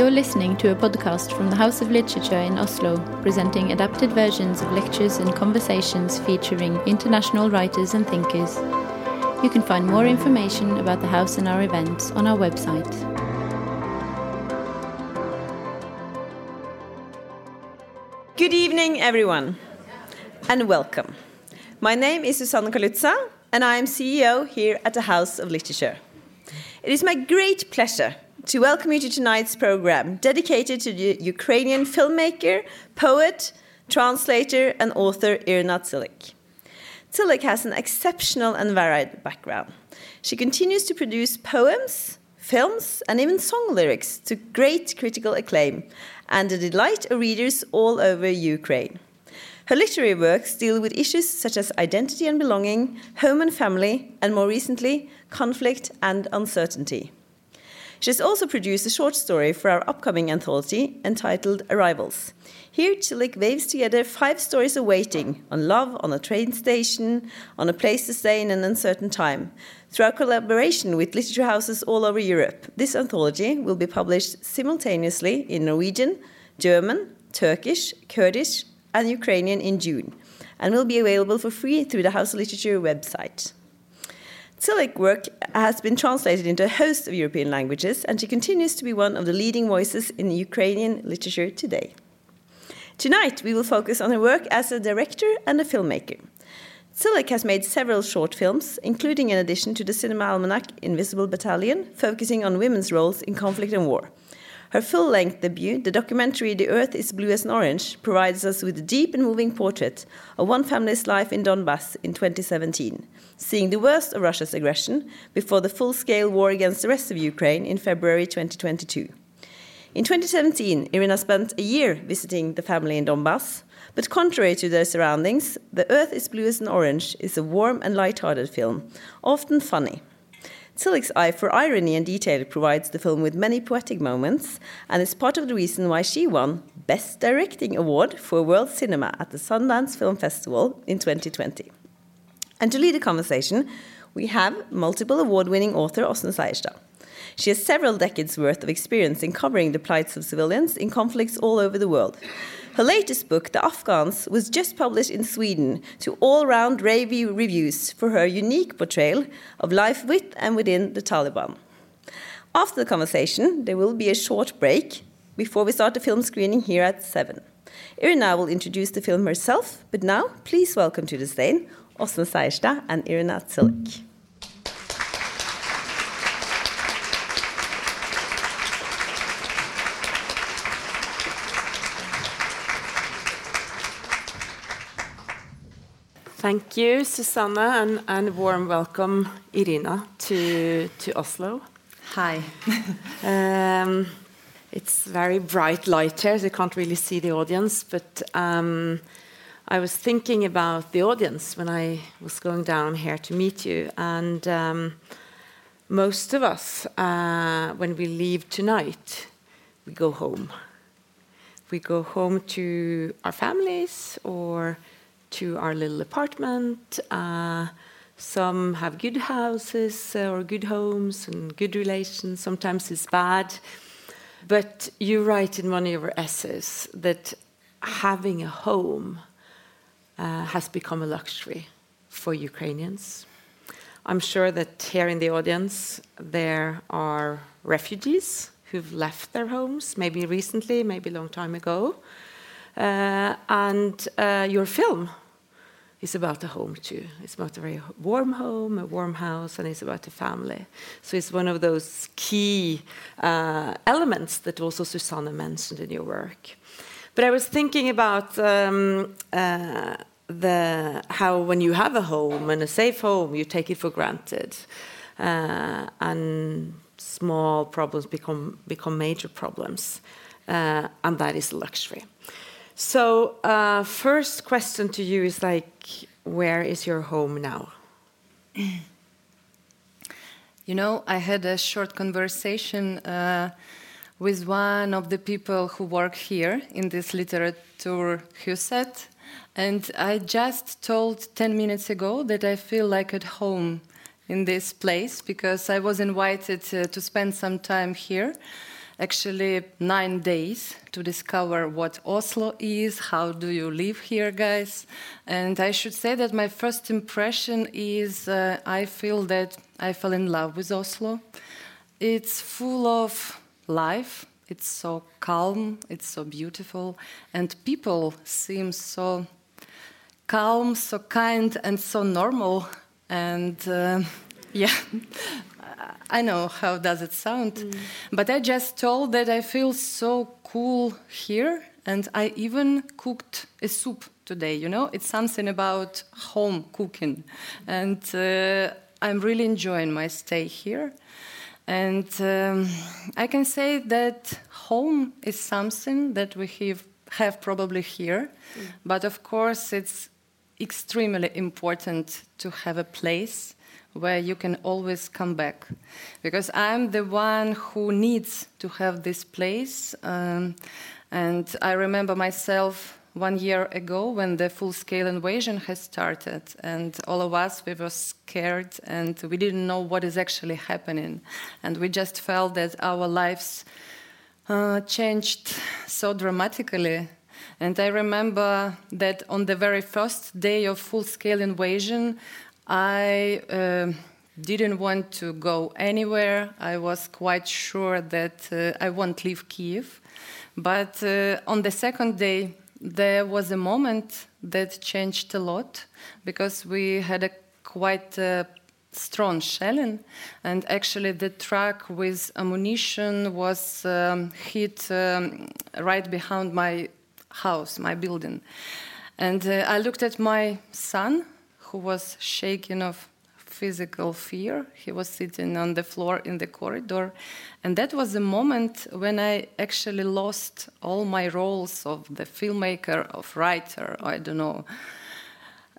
You're listening to a podcast from the House of Literature in Oslo, presenting adapted versions of lectures and conversations featuring international writers and thinkers. You can find more information about the house and our events on our website. Good evening, everyone, and welcome. My name is Susanne Kalutza, and I am CEO here at the House of Literature. It is my great pleasure to welcome you to tonight's program dedicated to the Ukrainian filmmaker, poet, translator, and author Irina Tsilyk. Tsilyk has an exceptional and varied background. She continues to produce poems, films, and even song lyrics to great critical acclaim and the delight of readers all over Ukraine. Her literary works deal with issues such as identity and belonging, home and family, and more recently, conflict and uncertainty. She has also produced a short story for our upcoming anthology entitled Arrivals. Here, Tsilyk waves together five stories of waiting on love, on a train station, on a place to stay in an uncertain time. Through our collaboration with literature houses all over Europe, this anthology will be published simultaneously in Norwegian, German, Turkish, Kurdish, and Ukrainian in June, and will be available for free through the House of Literature website. Tsilyk work has been translated into a host of European languages, and she continues to be one of the leading voices in Ukrainian literature today. Tonight, we will focus on her work as a director and a filmmaker. Tsilyk has made several short films, including an addition to the cinema almanac Invisible Battalion, focusing on women's roles in conflict and war. Her full length debut, the documentary The Earth is Blue as an Orange, provides us with a deep and moving portrait of one family's life in Donbass in 2017, seeing the worst of Russia's aggression before the full scale war against the rest of Ukraine in February 2022. In 2017, Irina spent a year visiting the family in Donbass, but contrary to their surroundings, The Earth is Blue as an Orange is a warm and light-hearted film, often funny. Tsilyk's eye for irony and detail provides the film with many poetic moments and is part of the reason why she won Best Directing Award for World Cinema at the Sundance Film Festival in 2020. And to lead the conversation, we have multiple award-winning author Åsne Seierstad. She has several decades worth of experience in covering the plights of civilians in conflicts all over the world. Her latest book, The Afghans, was just published in Sweden to all round rave reviews for her unique portrayal of life with and within the Taliban. After the conversation, there will be a short break before we start the film screening here at 7. Irina will introduce the film herself, but now please welcome to the stage Åsne Seierstad and Irina Tsilyk. Thank you, Susanna, and, and warm welcome, Irina, to, to Oslo. Hi. um, it's very bright light here, so you can't really see the audience, but um, I was thinking about the audience when I was going down here to meet you, and um, most of us, uh, when we leave tonight, we go home. We go home to our families or to our little apartment. Uh, some have good houses uh, or good homes and good relations. Sometimes it's bad. But you write in one of your essays that having a home uh, has become a luxury for Ukrainians. I'm sure that here in the audience there are refugees who've left their homes, maybe recently, maybe a long time ago. Uh, and uh, your film is about a home too. It's about a very warm home, a warm house, and it's about a family. So it's one of those key uh, elements that also Susanna mentioned in your work. But I was thinking about um, uh, the how when you have a home and a safe home, you take it for granted, uh, and small problems become become major problems, uh, and that is luxury. So, uh, first question to you is like, where is your home now? You know, I had a short conversation uh, with one of the people who work here in this literature huset, and I just told 10 minutes ago that I feel like at home in this place because I was invited uh, to spend some time here actually nine days to discover what Oslo is, how do you live here, guys. And I should say that my first impression is uh, I feel that I fell in love with Oslo. It's full of life, it's so calm, it's so beautiful, and people seem so calm, so kind, and so normal. And uh, yeah, I know how does it sound, mm. but I just told that I feel so cool here, and I even cooked a soup today. You know, it's something about home cooking, and uh, I'm really enjoying my stay here. And um, I can say that home is something that we have, have probably here, mm. but of course it's extremely important to have a place where you can always come back. Because I'm the one who needs to have this place. Um, and I remember myself one year ago when the full scale invasion has started, and all of us, we were scared and we didn't know what is actually happening. And we just felt that our lives uh, changed so dramatically. And I remember that on the very first day of full scale invasion, I uh, didn't want to go anywhere. I was quite sure that uh, I won't leave Kiev. But uh, on the second day, there was a moment that changed a lot because we had a quite uh, strong shelling, and actually the truck with ammunition was um, hit um, right behind my house, my building. And uh, I looked at my son, who was shaking of physical fear. He was sitting on the floor in the corridor. And that was the moment when I actually lost all my roles of the filmmaker, of writer, I don't know.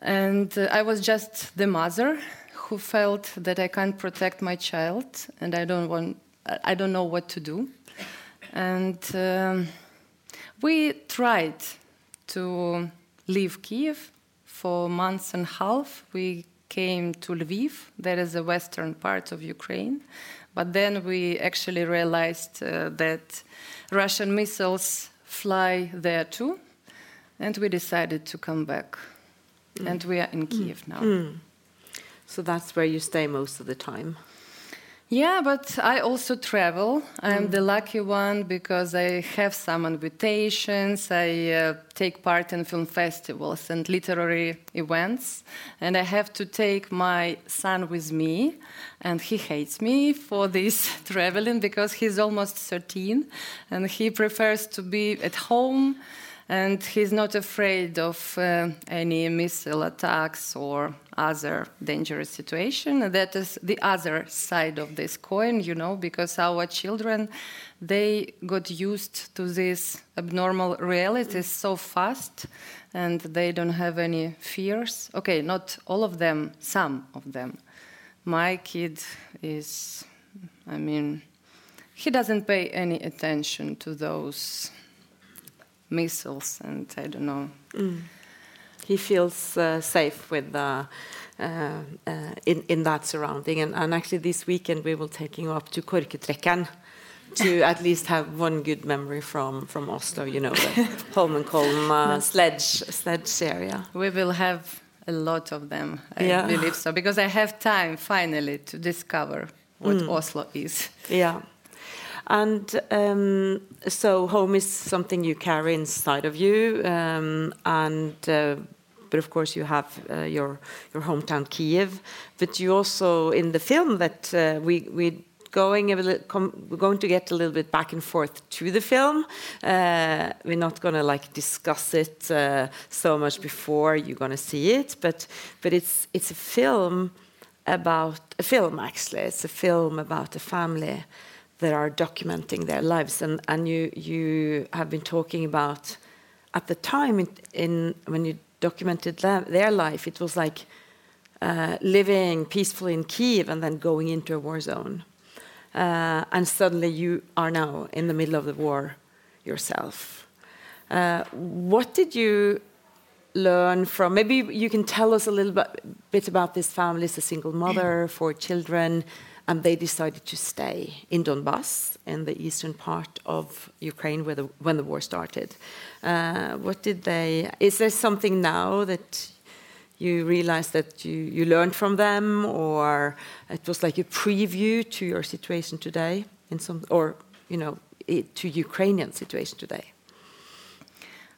And uh, I was just the mother who felt that I can't protect my child and I don't want I don't know what to do. And um, we tried to leave Kiev for months and a half. We came to Lviv, that is the western part of Ukraine. But then we actually realized uh, that Russian missiles fly there too, and we decided to come back. Mm. And we are in Kiev mm. now. Mm. So that's where you stay most of the time. Yeah, but I also travel. I'm mm. the lucky one because I have some invitations. I uh, take part in film festivals and literary events. And I have to take my son with me. And he hates me for this traveling because he's almost 13 and he prefers to be at home and he's not afraid of uh, any missile attacks or other dangerous situation. That is the other side of this coin, you know, because our children they got used to this abnormal reality so fast, and they don't have any fears. Okay, not all of them, some of them. My kid is, I mean, he doesn't pay any attention to those missiles, and I don't know. Mm. He feels uh, safe with uh, uh, in in that surrounding, and, and actually this weekend we will take him up to Korketrekkeren to at least have one good memory from from Oslo. You know, the Holmenkollen uh, sledge sledge area. We will have a lot of them. I yeah. believe so because I have time finally to discover what mm. Oslo is. Yeah. And um, so home is something you carry inside of you, um, and uh, but of course you have uh, your your hometown Kiev. But you also in the film that uh, we we going a little, we're going to get a little bit back and forth to the film. Uh, we're not going to like discuss it uh, so much before you're going to see it, but but it's it's a film about a film actually. It's a film about a family that are documenting their lives. And, and you, you have been talking about, at the time in, in when you documented their life, it was like uh, living peacefully in Kiev and then going into a war zone. Uh, and suddenly you are now in the middle of the war yourself. Uh, what did you learn from? Maybe you can tell us a little bit, bit about this family. It's a single mother, four children, and they decided to stay in Donbass, in the eastern part of Ukraine, where the, when the war started. Uh, what did they? Is there something now that you realized that you, you learned from them, or it was like a preview to your situation today, in some, or you know, it, to Ukrainian situation today?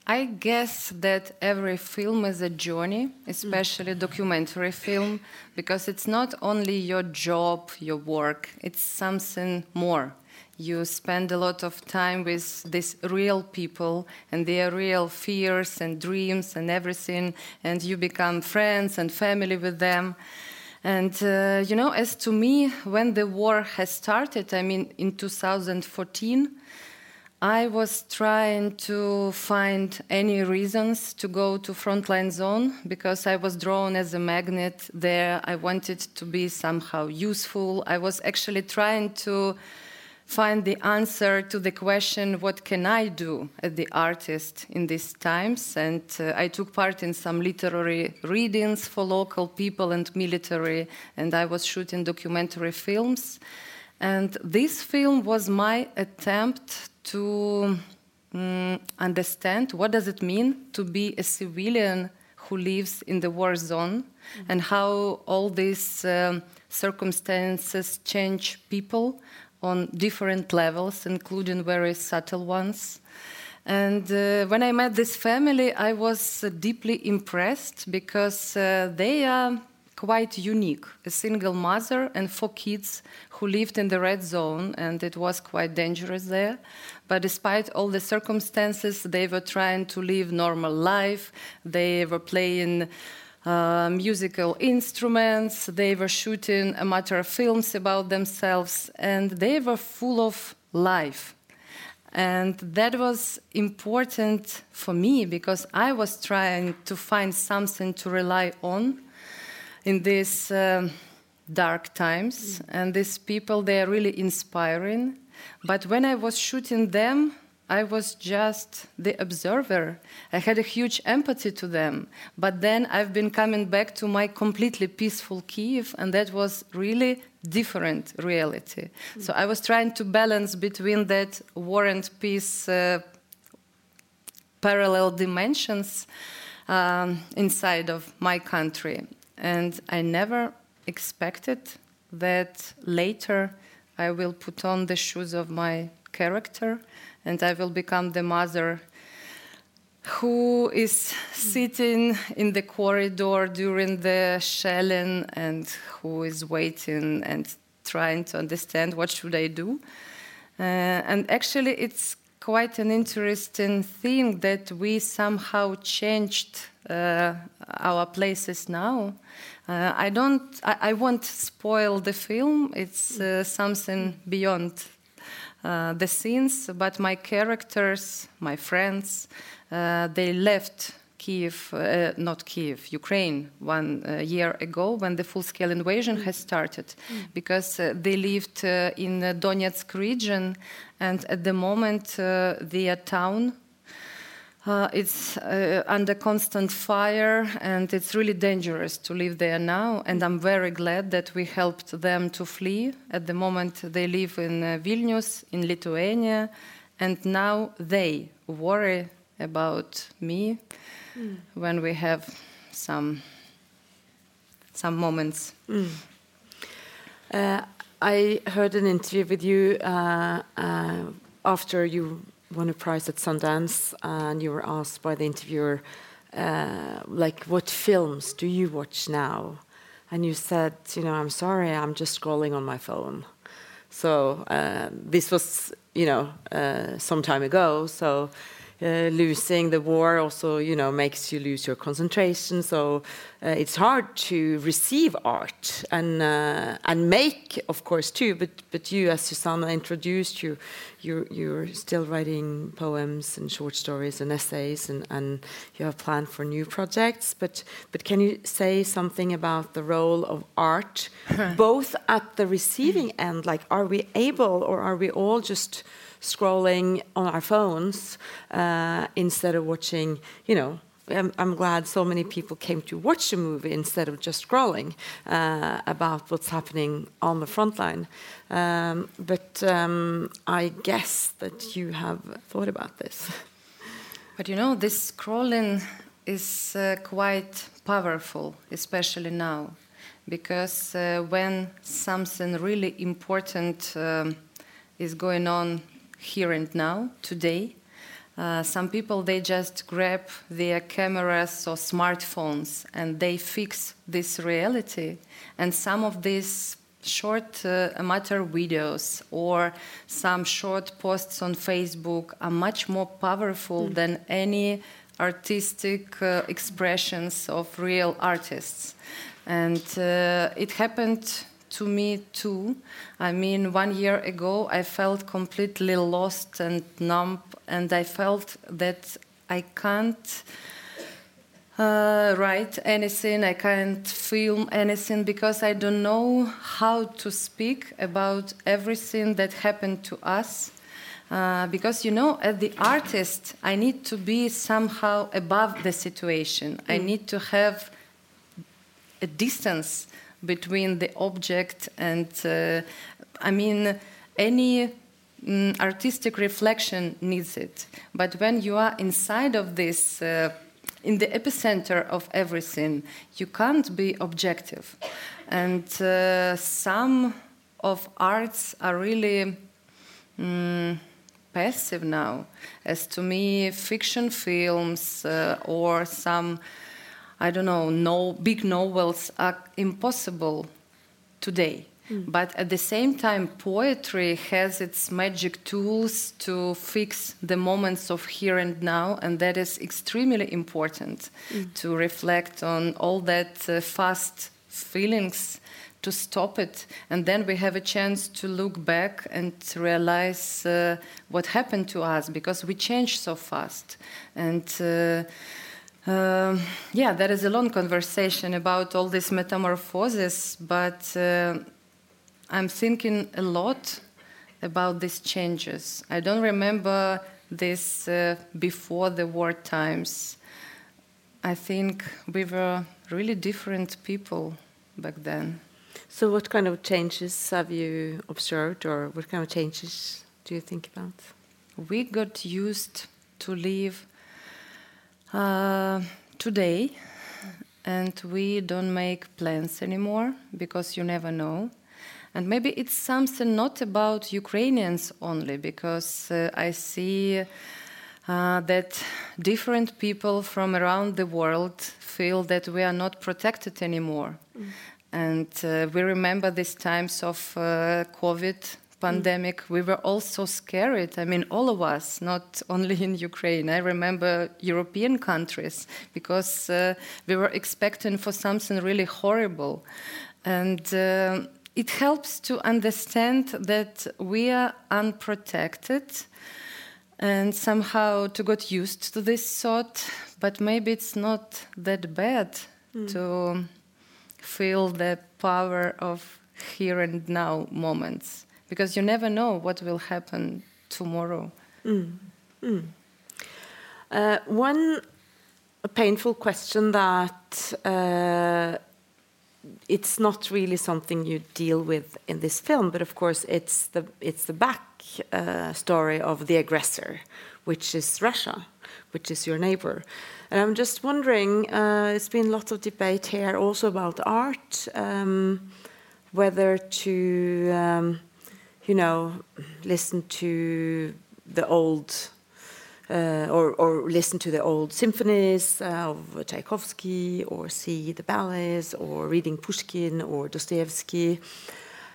I guess that every film is a journey, especially documentary film, because it's not only your job, your work, it's something more. You spend a lot of time with these real people and their real fears and dreams and everything, and you become friends and family with them. And uh, you know, as to me, when the war has started, I mean, in 2014, I was trying to find any reasons to go to frontline zone because I was drawn as a magnet there. I wanted to be somehow useful. I was actually trying to find the answer to the question what can I do as the artist in these times? And uh, I took part in some literary readings for local people and military, and I was shooting documentary films. And this film was my attempt to um, understand what does it mean to be a civilian who lives in the war zone mm-hmm. and how all these um, circumstances change people on different levels, including very subtle ones. And uh, when I met this family, I was deeply impressed because uh, they are quite unique. A single mother and four kids who lived in the red zone, and it was quite dangerous there. But despite all the circumstances, they were trying to live normal life. They were playing uh, musical instruments. They were shooting amateur films about themselves, and they were full of life. And that was important for me because I was trying to find something to rely on in these um, dark times. Mm. And these people, they are really inspiring. But when I was shooting them, I was just the observer. I had a huge empathy to them. But then I've been coming back to my completely peaceful Kiev, and that was really different reality. Mm. So I was trying to balance between that war and peace uh, parallel dimensions um, inside of my country. And I never expected that later I will put on the shoes of my character and I will become the mother who is sitting in the corridor during the shelling and who is waiting and trying to understand what should I do. Uh, and actually, it's quite an interesting thing that we somehow changed uh, our places now. Uh, I don't. I, I, won't spoil the film. It's uh, something beyond uh, the scenes. But my characters, my friends, uh, they left Kiev, uh, not Kiev, Ukraine, one year ago when the full-scale invasion has started, mm. because they lived in the Donetsk region, and at the moment their town uh, it's uh, under constant fire and it's really dangerous to live there now. And I'm very glad that we helped them to flee. At the moment, they live in uh, Vilnius, in Lithuania, and now they worry about me mm. when we have some some moments. Mm. I heard an interview with you uh, uh, after you won a prize at Sundance, and you were asked by the interviewer, uh, like, what films do you watch now? And you said, you know, I'm sorry, I'm just scrolling on my phone. So uh, this was, you know, uh, some time ago. So losing the war also, you know, makes you lose your concentration. So uh, it's hard to receive art and uh, and make, of course, too. But but you, as Susanna introduced, you you're you're still writing poems and short stories and essays, and and you have planned for new projects. But but can you say something about the role of art, both at the receiving end, like are we able or are we all just scrolling on our phones uh, instead of watching, you know, I'm, I'm, glad so many people came to watch the movie instead of just scrolling uh, about what's happening on the front line. Um, but um, I guess that you have thought about this. But you know, this scrolling is uh, quite powerful, especially now, because uh, when something really important um, is going on here and now, today, uh, some people they just grab their cameras or smartphones and they fix this reality. And some of these short uh, amateur videos or some short posts on facebook are much more powerful mm. than any artistic uh, expressions of real artists. And uh, it happened to me too. I mean, one year ago, I felt completely lost and numb, and I felt that I can't uh, write anything, I can't film anything because I don't know how to speak about everything that happened to us. Uh, because you know, as the artist, I need to be somehow above the situation. Mm. I need to have a distance between the object and, uh, I mean, any mm, artistic reflection needs it. But when you are inside of this, uh, in the epicenter of everything, you can't be objective. And uh, some of arts are really mm, passive now. As to me, fiction films uh, or some I don't know, no big novels are impossible today. Mm. But at the same time, poetry has its magic tools to fix the moments of here and now, and that is extremely important mm. to reflect on all that uh, fast feelings to stop it and then we have a chance to look back and realize uh, what happened to us because we change so fast and uh, um, yeah, there is a long conversation about all this metamorphosis, but uh, I'm thinking a lot about these changes. I don't remember this uh, before the war times. I think we were really different people back then. So, what kind of changes have you observed, or what kind of changes do you think about? We got used to live uh, today, and we don't make plans anymore because you never know. And maybe it's something not about Ukrainians only, because uh, I see uh, that different people from around the world feel that we are not protected anymore. Mm. And uh, we remember these times of uh, COVID pandemic, we were all so scared. I mean, all of us, not only in Ukraine. I remember European countries because uh, we were expecting for something really horrible. And uh, it helps to understand that we are unprotected and somehow to get used to this thought, but maybe it's not that bad mm. to feel the power of here and now moments because you never know what will happen tomorrow. Mm. Mm. Uh, one painful question that uh, it's not really something you deal with in this film, but of course it's the it's the back uh, story of the aggressor, which is Russia, which is your neighbor. And I'm just wondering, uh, it's been lots of debate here also about art, um, whether to um, you know, listen to the old uh, or, or, listen to the old symphonies of Tchaikovsky, or see the ballets, or reading Pushkin or Dostoevsky.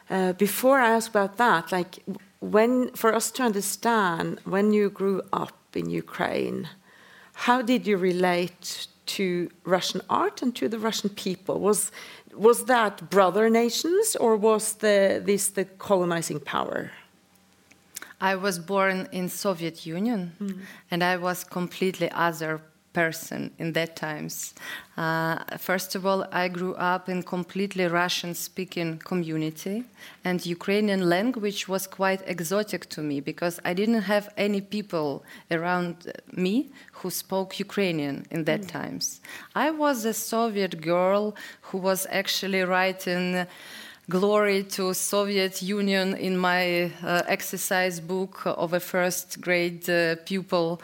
Uh, before I ask about that, like when for us to understand when you grew up in Ukraine, how did you relate to Russian art and to the Russian people? Was was that brother nations or was the, this the colonizing power? I was born in Soviet Union, mm. and I was completely other person in that times. Uh, first of all, I grew up in completely Russian-speaking community, and Ukrainian language was quite exotic to me because I didn't have any people around me who spoke Ukrainian in that mm. times. I was a Soviet girl who was actually writing glory to Soviet Union in my uh, exercise book of a first grade uh, pupil.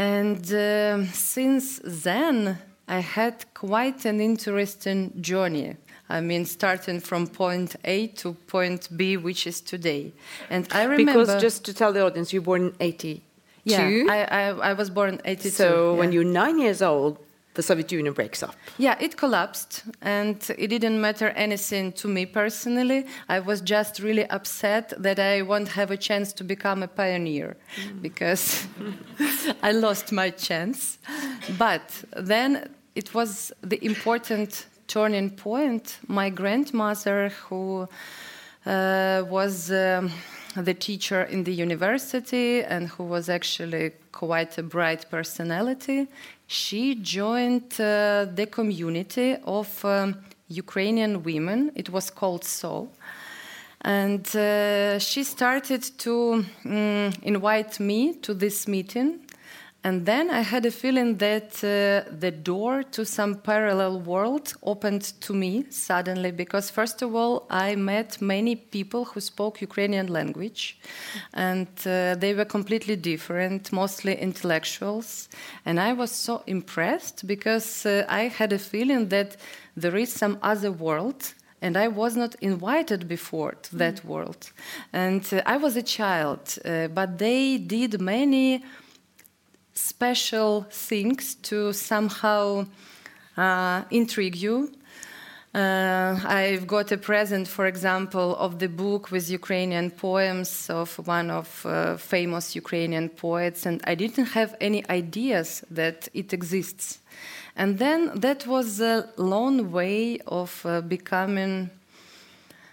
And uh, since then, I had quite an interesting journey. I mean, starting from point A to point B, which is today. And I remember. Because just to tell the audience, you were born in 82. Yeah, I, I, I was born 82. So yeah. when you're nine years old, the Soviet Union breaks up. Yeah, it collapsed, and it didn't matter anything to me personally. I was just really upset that I won't have a chance to become a pioneer mm. because I lost my chance. But then it was the important turning point. My grandmother, who uh, was um, the teacher in the university and who was actually quite a bright personality, she joined uh, the community of um, Ukrainian women. It was called So. And uh, she started to um, invite me to this meeting. And then I had a feeling that uh, the door to some parallel world opened to me suddenly because, first of all, I met many people who spoke Ukrainian language, and uh, they were completely different, mostly intellectuals. And I was so impressed because uh, I had a feeling that there is some other world and I was not invited before to that mm. world. And uh, I was a child, uh, but they did many special things to somehow uh, intrigue you. Uh, I've got a present, for example, of the book with Ukrainian poems of one of uh, famous Ukrainian poets, and I didn't have any ideas that it exists. And then that was a long way of uh, becoming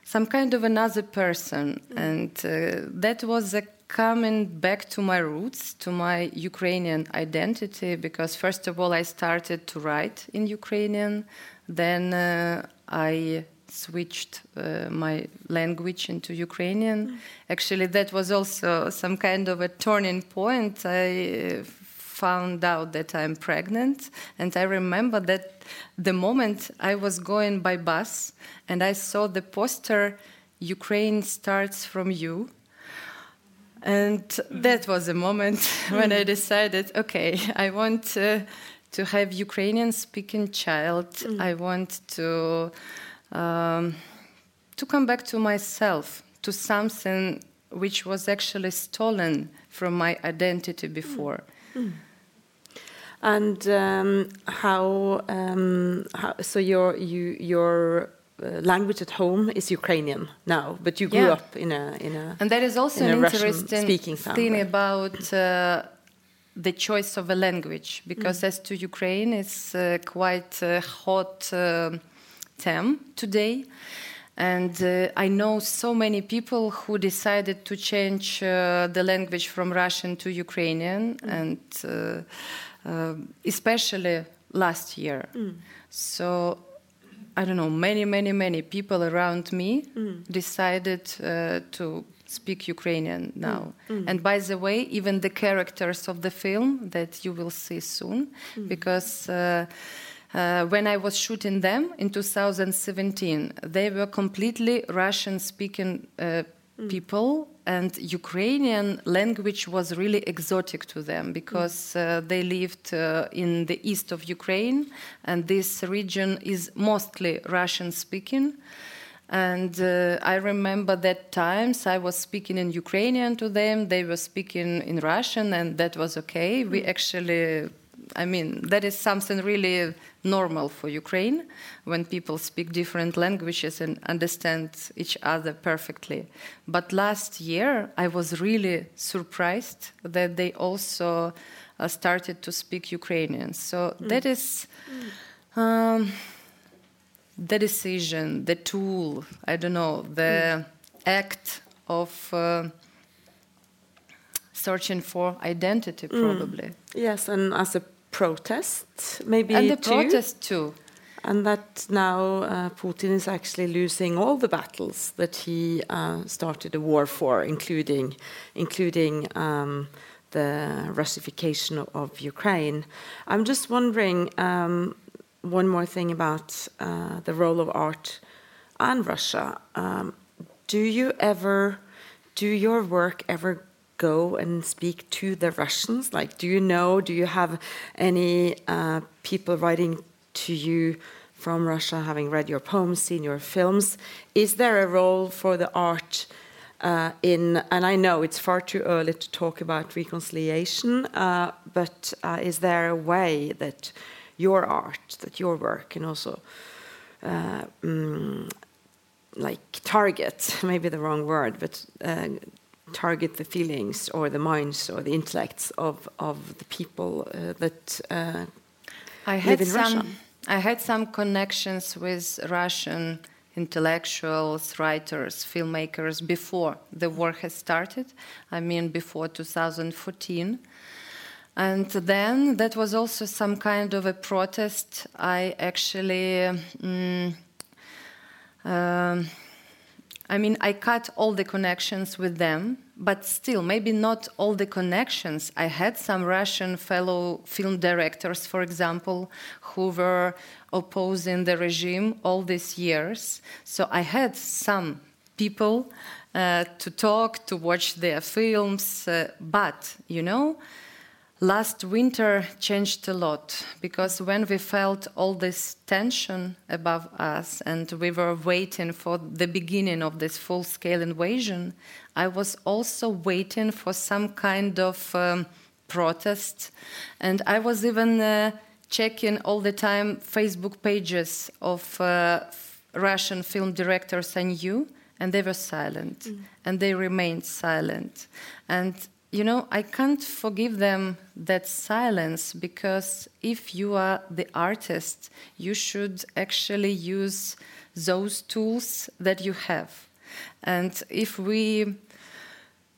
some kind of another person, and uh, that was a coming back to my roots, to my Ukrainian identity, because first of all, I started to write in Ukrainian, then uh, I switched uh, my language into Ukrainian. Mm. Actually, that was also some kind of a turning point. I uh, found out that I'm pregnant, and I remember that the moment I was going by bus and I saw the poster, Ukraine starts from you and that was a moment when I decided, okay, I want uh, to have Ukrainian speaking child. Mm. I want to um, to come back to myself, to something which was actually stolen from my identity before. Mm. Mm. And um, how, um, how, so your you your language at home is Ukrainian now, but you grew yeah. up in a in a and that is also an interesting thing about uh, the choice of a language because mm. as to Ukraine, it's uh, quite a hot uh, term today. And uh, I know so many people who decided to change uh, the language from Russian to Ukrainian, mm. and especially last year. Mm. So I don't know, many, many, many people around me mm. decided uh, to speak Ukrainian now. Mm. Mm. And by the way, even the characters of the film that you will see soon, mm. because uh, uh, when I was shooting them in 2017, they were completely Russian speaking uh, mm. people and Ukrainian language was really exotic to them because uh, they lived uh, in the east of Ukraine, and this region is mostly Russian speaking. And uh, I remember that times I was speaking in Ukrainian to them, they were speaking in Russian, and that was okay. We mm. actually I mean, that is something really normal for Ukraine when people speak different languages and understand each other perfectly. But last year, I was really surprised that they also uh, started to speak Ukrainian. So mm. that is um, the decision, the tool, I don't know, the mm. act of. Uh, searching for identity, mm. probably. Yes, and as a protest, maybe and the too, protest too. and that now uh, Putin is actually losing all the battles that he uh, started a war for, including including um, the Russification of, of, Ukraine. I'm just wondering um, one more thing about uh, the role of art and Russia. Um, do you ever do your work ever go and speak to the Russians? Like, do you know, do you have any uh, people writing to you from Russia having read your poems, seen your films? Is there a role for the art uh, in, and I know it's far too early to talk about reconciliation, uh, but uh, is there a way that your art, that your work can also um, like target, maybe the wrong word, but uh, target the feelings or the minds or the intellects of of the people uh, that uh, I had some, Russia. I had some connections with Russian intellectuals, writers, filmmakers before the war has started. I mean, before 2014. And then that was also some kind of a protest. I actually. Um, um, I mean, I cut all the connections with them, but still, maybe not all the connections. I had some Russian fellow film directors, for example, who were opposing the regime all these years. So I had some people uh, to talk, to watch their films, uh, but, you know, Last winter changed a lot because when we felt all this tension above us and we were waiting for the beginning of this full scale invasion, I was also waiting for some kind of um, protest. And I was even uh, checking all the time Facebook pages of uh, Russian film directors I knew, and they were silent. Mm. And they remained silent. And you know, I can't forgive them that silence because if you are the artist, you should actually use those tools that you have. And if we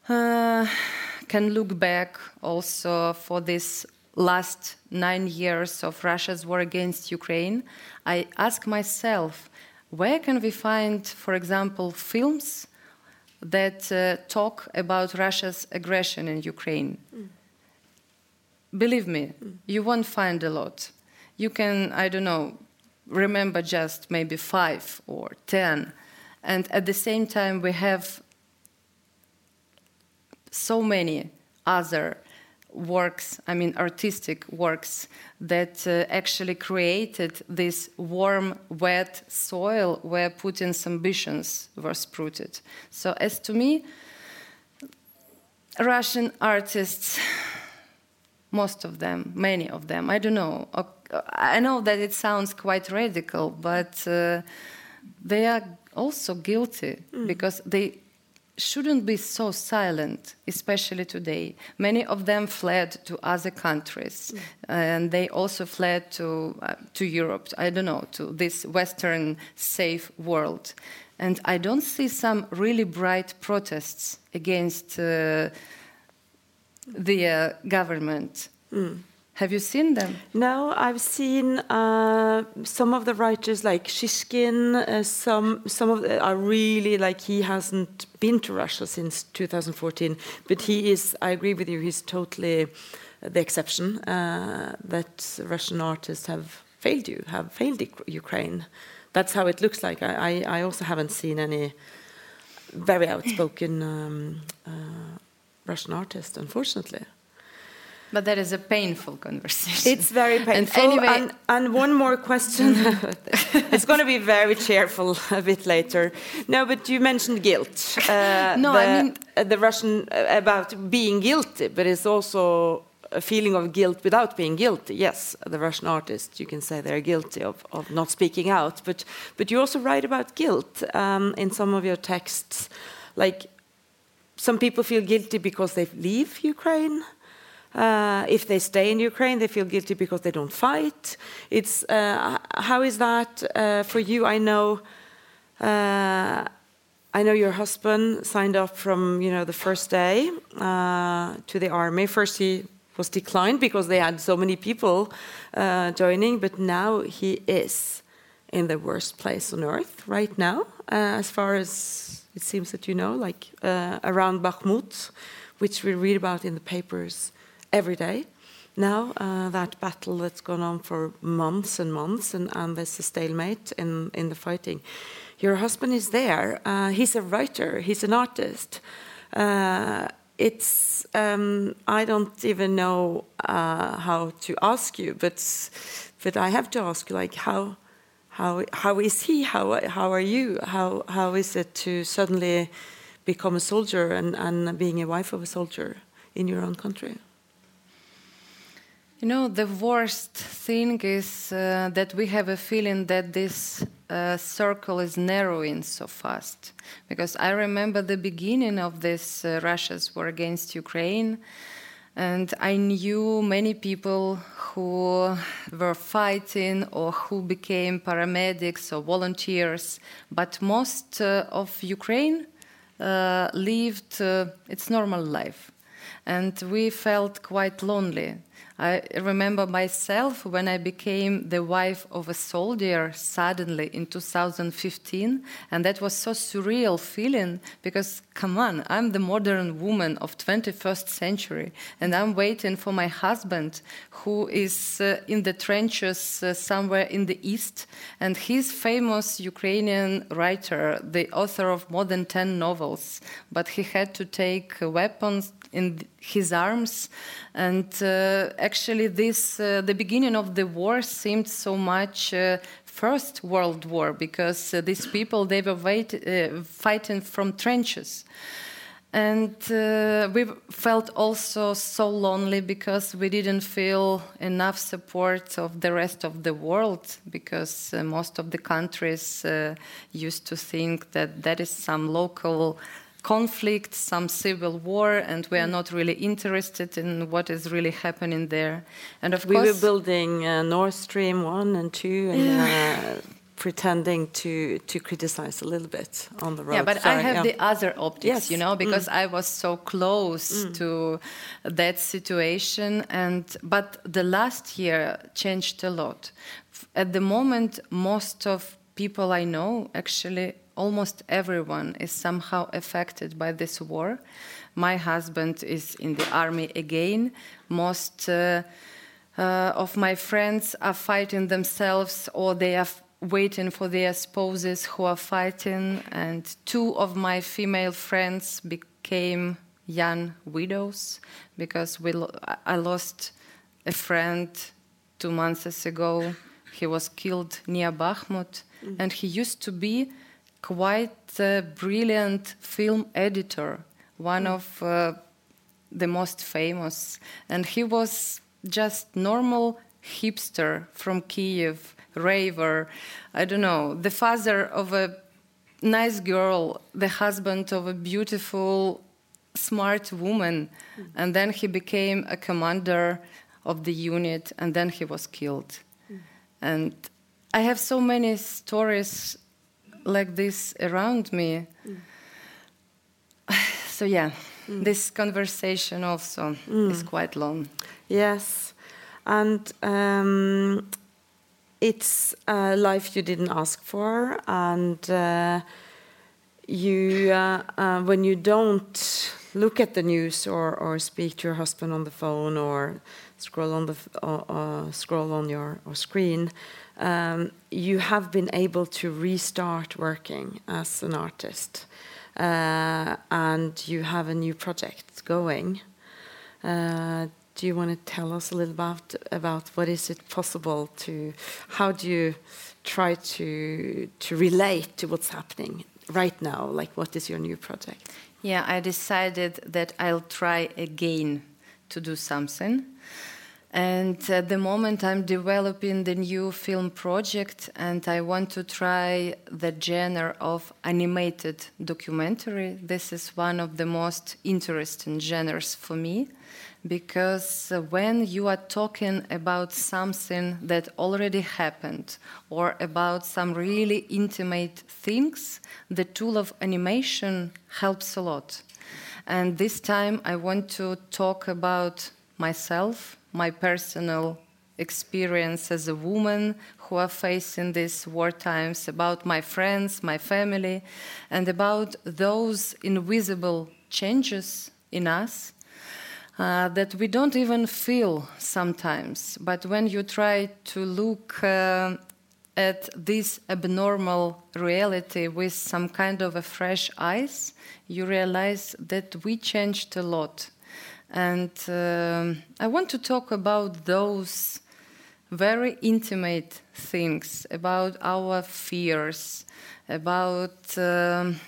uh, can look back also for this last nine years of Russia's war against Ukraine, I ask myself, where can we find, for example, films that uh, talk about Russia's aggression in Ukraine. Mm. Believe me, mm. you won't find a lot. You can, I don't know, remember just maybe five or ten. And at the same time, we have so many other works, I mean, artistic works that uh, actually created this warm, wet soil where Putin's ambitions were sprouted. So, as to me, Russian artists, most of them, many of them, I don't know. I know that it sounds quite radical, but uh, they are also guilty mm. because they shouldn't be so silent, especially today. Many of them fled to other countries, mm. and they also fled to uh, to Europe. I don't know to this Western safe world, and I don't see some really bright protests against uh, the uh, government. Mm. Have you seen them? No, I've seen uh, some of the writers like Shishkin. Uh, some some of are really like he hasn't been to Russia since 2014, but he is. I agree with you. He's totally the exception. Uh, that Russian artists have failed you, have failed Ukraine. That's how it looks like. I, I, I also haven't seen any very outspoken um, uh, Russian artists, unfortunately. But that is a painful conversation. It's very painful. And, anyway, and, and one more question. it's going to be very cheerful a bit later. No, but you mentioned guilt. Uh, no, the, I mean uh, the Russian uh, about being guilty, but it's also a feeling of guilt without being guilty. Yes, the Russian artists, you can say they're guilty of, of not speaking out, but but you also write about guilt um, in some of your texts, like. Some people feel guilty because they leave Ukraine uh, if they stay in Ukraine, they feel guilty because they don't fight. It's uh, how is that uh, for you? I know, uh, I know your husband signed up from you know the first day uh, to the army. First he was declined because they had so many people uh, joining. But now he is in the worst place on earth right now, as far as it seems that you know, like around Bakhmut, which we read about in the papers every day. Now, uh, that battle that's gone on for months and months, and, and there's a stalemate in, in the fighting. Your husband is there. Uh, he's a writer, he's an artist. Uh, it's, um, I don't even know uh, how to ask you, but, but I have to ask you, like, how, how, how is he? How, how are you? How, how is it to suddenly become a soldier and, and being a wife of a soldier in your own country? You know, the worst thing is uh, that we have a feeling that this uh, circle is narrowing so fast. Because I remember the beginning of this uh, Russia's war against Ukraine, and I knew many people who were fighting or who became paramedics or volunteers, but most uh, of Ukraine uh, lived uh, its normal life. And we felt quite lonely I remember myself when I became the wife of a soldier suddenly in 2015, and that was so surreal feeling because come on, I'm the modern woman of 21st century, and I'm waiting for my husband who is uh, in the trenches uh, somewhere in the east, and he's famous Ukrainian writer, the author of more than 10 novels, but he had to take uh, weapons in his arms. And uh, actually, this uh, the beginning of the war seemed so much uh, First World War because uh, these people they were wait, uh, fighting from trenches. And uh, we felt also so lonely because we didn't feel enough support of the rest of the world because most of the countries used to think that that is some local conflict, some civil war, and we are mm. not really interested in what is really happening there. And of we course, we were building uh, Nord Stream one and two, and uh, pretending to to criticize a little bit on the road. Yeah, but Sorry, I have yeah. the other optics, yes. you know, because mm. I was so close mm. to that situation, and but the last year changed a lot. At the moment, most of people I know actually almost everyone is somehow affected by this war. My husband is in the army again. Most uh, uh, of my friends are fighting themselves or they are waiting for their spouses who are fighting. And two of my female friends became young widows because we lo I lost a friend two months ago. He was killed near Bakhmut, mm -hmm. and he used to be quite a brilliant film editor, one mm. of uh, the most famous. And he was just normal hipster from Kiev, raver, I don't know, the father of a nice girl, the husband of a beautiful, smart woman. Mm. And then he became a commander of the unit, and then he was killed. Mm. And I have so many stories like this around me. Mm. So yeah, mm. this conversation also mm. is quite long. Yes, and um, it's a life you didn't ask for, and uh, you uh, uh, when you don't look at the news or, or speak to your husband on the phone or scroll on the uh, scroll on your screen um, you have been able to restart working as an artist, uh, and you have a new project going. Uh, do you want to tell us a little about about what is it possible to? How do you try to to relate to what's happening right now? Like, what is your new project? Yeah, I decided that I'll try again to do something. And at the moment, I'm developing the new film project, and I want to try the genre of animated documentary. This is one of the most interesting genres for me because when you are talking about something that already happened or about some really intimate things, the tool of animation helps a lot. And this time, I want to talk about myself, my personal experience as a woman who are facing these war times, about my friends, my family, and about those invisible changes in us uh, that we don't even feel sometimes. But when you try to look uh, at this abnormal reality with some kind of a fresh eyes, you realize that we changed a lot. And um I want to talk about those very intimate things, about our fears, about. Um,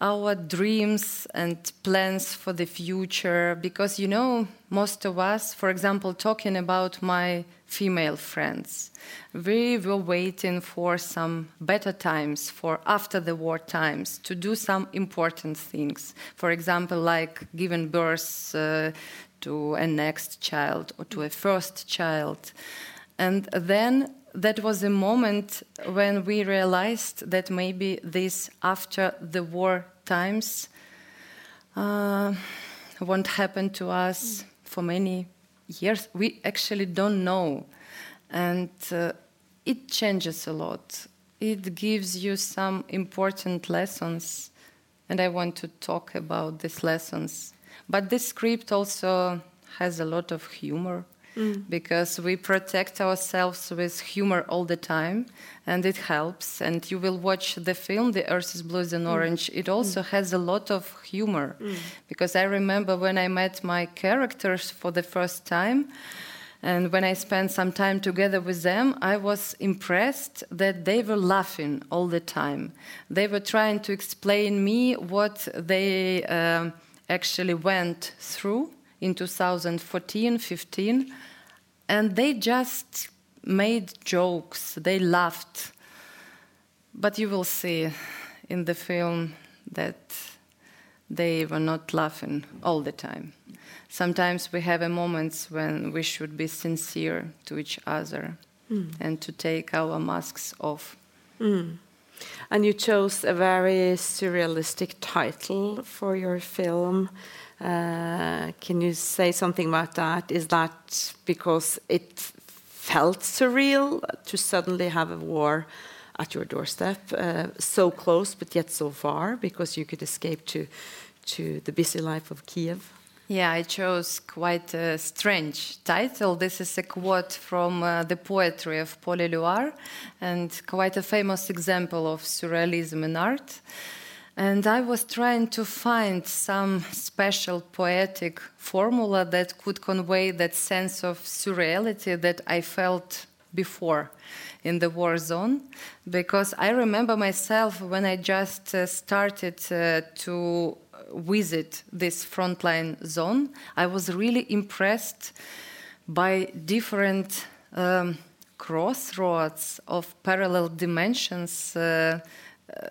our dreams and plans for the future because you know most of us for example talking about my female friends we were waiting for some better times for after the war times to do some important things. For example like giving birth uh, to a next child or to a first child. And then that was a moment when we realized that maybe this after the war times uh, won't happen to us for many years. We actually don't know. And uh, it changes a lot. It gives you some important lessons. And I want to talk about these lessons. But this script also has a lot of humor because we protect ourselves with humor all the time and it helps and you will watch the film the earth is blue and orange mm. it also mm. has a lot of humor because i remember when i met my characters for the first time and when I spent some time together with them, I was impressed that they were laughing all the time. They were trying to explain me what they uh, actually went through in 2014 15 and they just made jokes they laughed but you will see in the film that they were not laughing all the time sometimes we have moments when we should be sincere to each other mm. and to take our masks off mm. and you chose a very surrealistic title for your film can you say something about that? Is that because it felt surreal to suddenly have a war at your doorstep, uh, so close but yet so far, because you could escape to to the busy life of Kiev? Yeah, I chose quite a strange title. This is a quote from uh, the poetry of Paul Éluard, and quite a famous example of surrealism in art. And I was trying to find some special poetic formula that could convey that sense of surreality that I felt before in the war zone. Because I remember myself when I just uh, started uh, to visit this frontline zone, I was really impressed by different. Um, crossroads of parallel dimensions uh,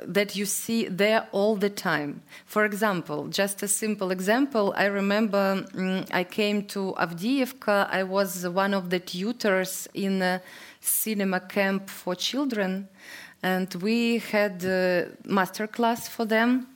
that you see there all the time. For example, just a simple example, I remember um, I came to Avdiivka, I was one of the tutors in a cinema camp for children, and we had a master class for them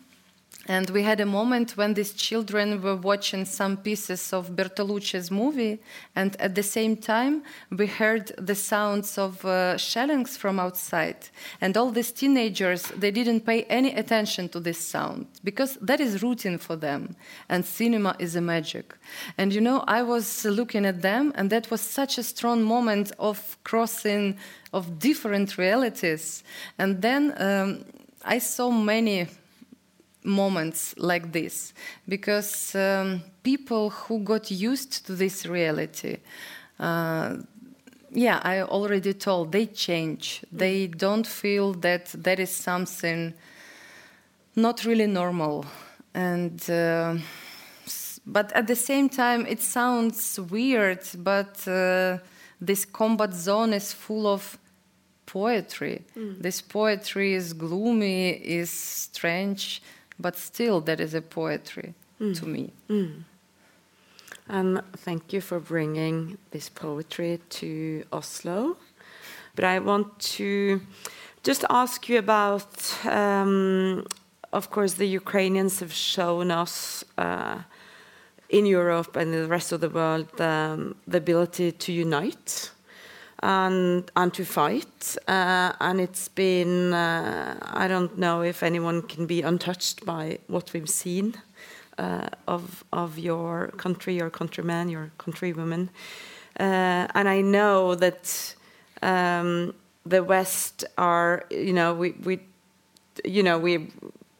and we had a moment when these children were watching some pieces of Bertolucci's movie, and at the same time, we heard the sounds of uh, shellings from outside. And all these teenagers, they didn't pay any attention to this sound because that is routine for them. And cinema is a magic. And you know, I was looking at them, and that was such a strong moment of crossing of different realities. And then um, I saw many moments like this. Because um, people who got used to this reality uh, yeah i already told they change. They don't feel that that is something not really normal. And uh, but at the same time it sounds weird but uh, this combat zone is full of poetry. Mm. this poetry is gloomy is strange but still that is a poetry mm. to me. Mm. And thank you for bringing this poetry to Oslo. But I want to just ask you about, um, of course, the Ukrainians have shown us uh, in Europe and the rest of the world um, the ability to unite and and to fight. Uh, and it's been uh, I don't know if anyone can be untouched by what we've seen uh, of of your country, your countrymen, your countrywomen. Uh, and I know that um, the West are you know we we you know we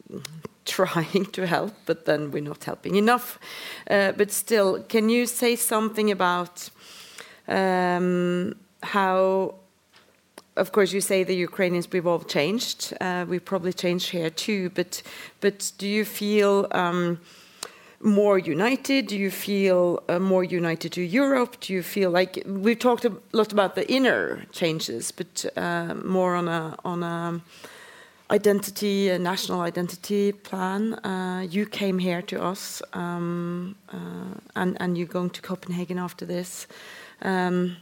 trying to help, but then we're not helping enough. Uh, but still, can you say something about um, how of course, you say the Ukrainians we've all changed. Uh, we've probably changed here too. But but do you feel um, more united? Do you feel uh, more united to Europe? Do you feel like we've talked a lot about the inner changes, but uh, more on a on a identity, a national identity plan. Uh, you came here to us, um, uh, and and you're going to Copenhagen after this. Um,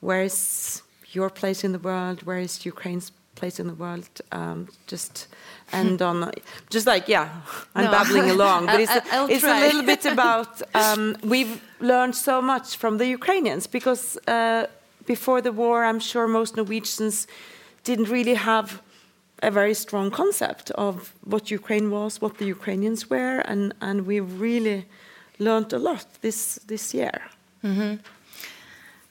where is your place in the world? Where is Ukraine's place in the world? Um, just and on, just like yeah, I'm no. babbling along, but it's, it's a little bit about. Um, we've learned so much from the Ukrainians because uh, before the war, I'm sure most Norwegians didn't really have a very strong concept of what Ukraine was, what the Ukrainians were, and and we've really learned a lot this this year. Mm -hmm.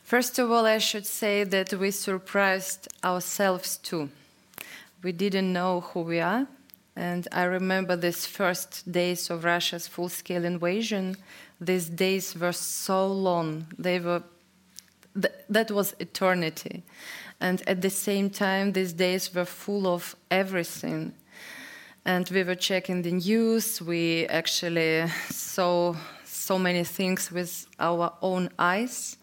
First of all, I should say that we surprised ourselves too. We didn't know who we are. And I remember these first days of Russia's full scale invasion. These days were so long. They were, th that was eternity. And at the same time, these days were full of everything. And we were checking the news. We actually saw so many things with our own eyes.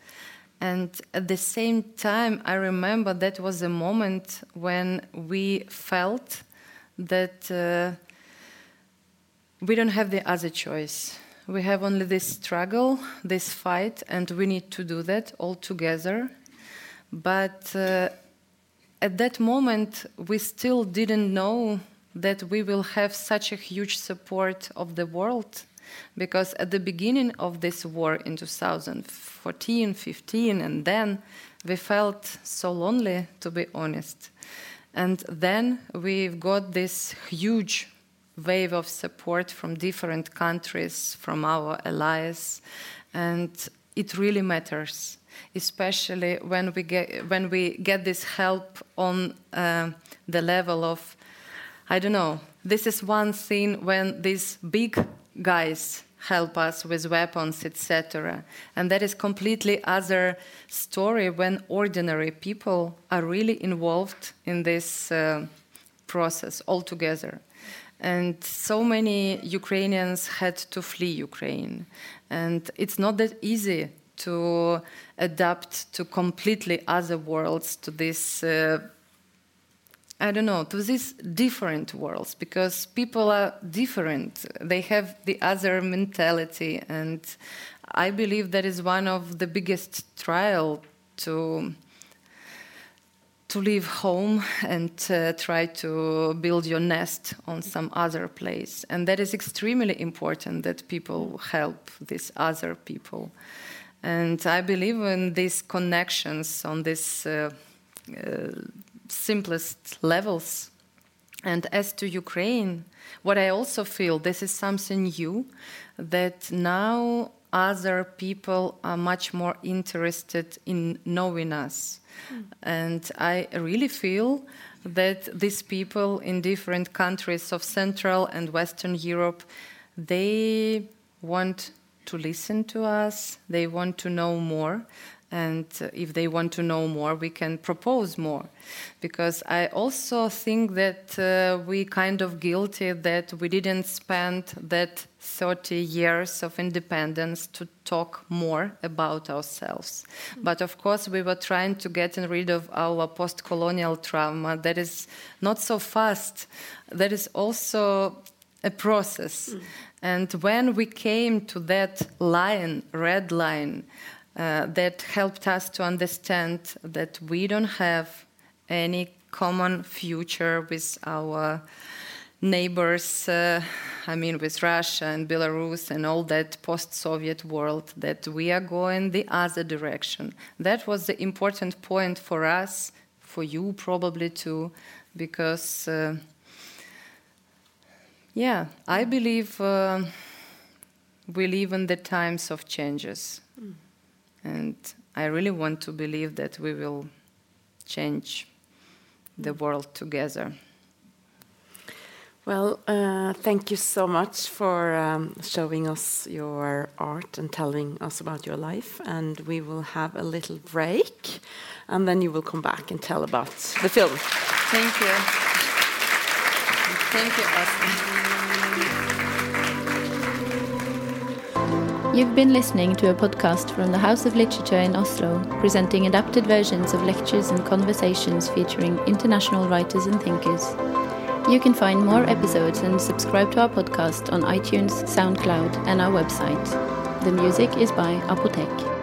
And at the same time, I remember that was a moment when we felt that uh, we don't have the other choice. We have only this struggle, this fight, and we need to do that all together. But uh, at that moment, we still didn't know that we will have such a huge support of the world because at the beginning of this war in 2014, 15, and then we felt so lonely, to be honest. And then we've got this huge wave of support from different countries, from our allies, and it really matters, especially when we get when we get this help on uh, the level of, I don't know. This is one thing when these big guys help us with weapons, etc. And that is completely other story when ordinary people are really involved in this uh, process altogether. And so many Ukrainians had to flee Ukraine. And it's not that easy to adapt to completely other worlds, to this uh, I don't know, to these different worlds because people are different. They have the other mentality, and I believe that is one of the biggest trial to to leave home and uh, try to build your nest on some other place. And that is extremely important that people help these other people. And I believe in these connections on this. Uh, uh, simplest levels. And as to Ukraine, what I also feel this is something new that now other people are much more interested in knowing us. Mm. And I really feel that these people in different countries of Central and Western Europe, they want to listen to us, they want to know more and if they want to know more, we can propose more. Because I also think that uh, we kind of guilty that we didn't spend that 30 years of independence to talk more about ourselves. But of course, we were trying to get rid of our post colonial trauma. That is not so fast, that is also a process. Mm. And when we came to that line, red line, uh, that helped us to understand that we don't have any common future with our neighbors, uh, I mean, with Russia and Belarus and all that post Soviet world, that we are going the other direction. That was the important point for us, for you probably too, because, uh, yeah, I believe uh, we live in the times of changes. And I really want to believe that we will change the world together. Well, uh, thank you so much for um, showing us your art and telling us about your life. And we will have a little break, and then you will come back and tell about the film. Thank you. Thank you, Åsne. You've been listening to a podcast from the House of Literature in Oslo, presenting adapted versions of lectures and conversations featuring international writers and thinkers. You can find more episodes and subscribe to our podcast on iTunes, SoundCloud, and our website. The music is by Apotek.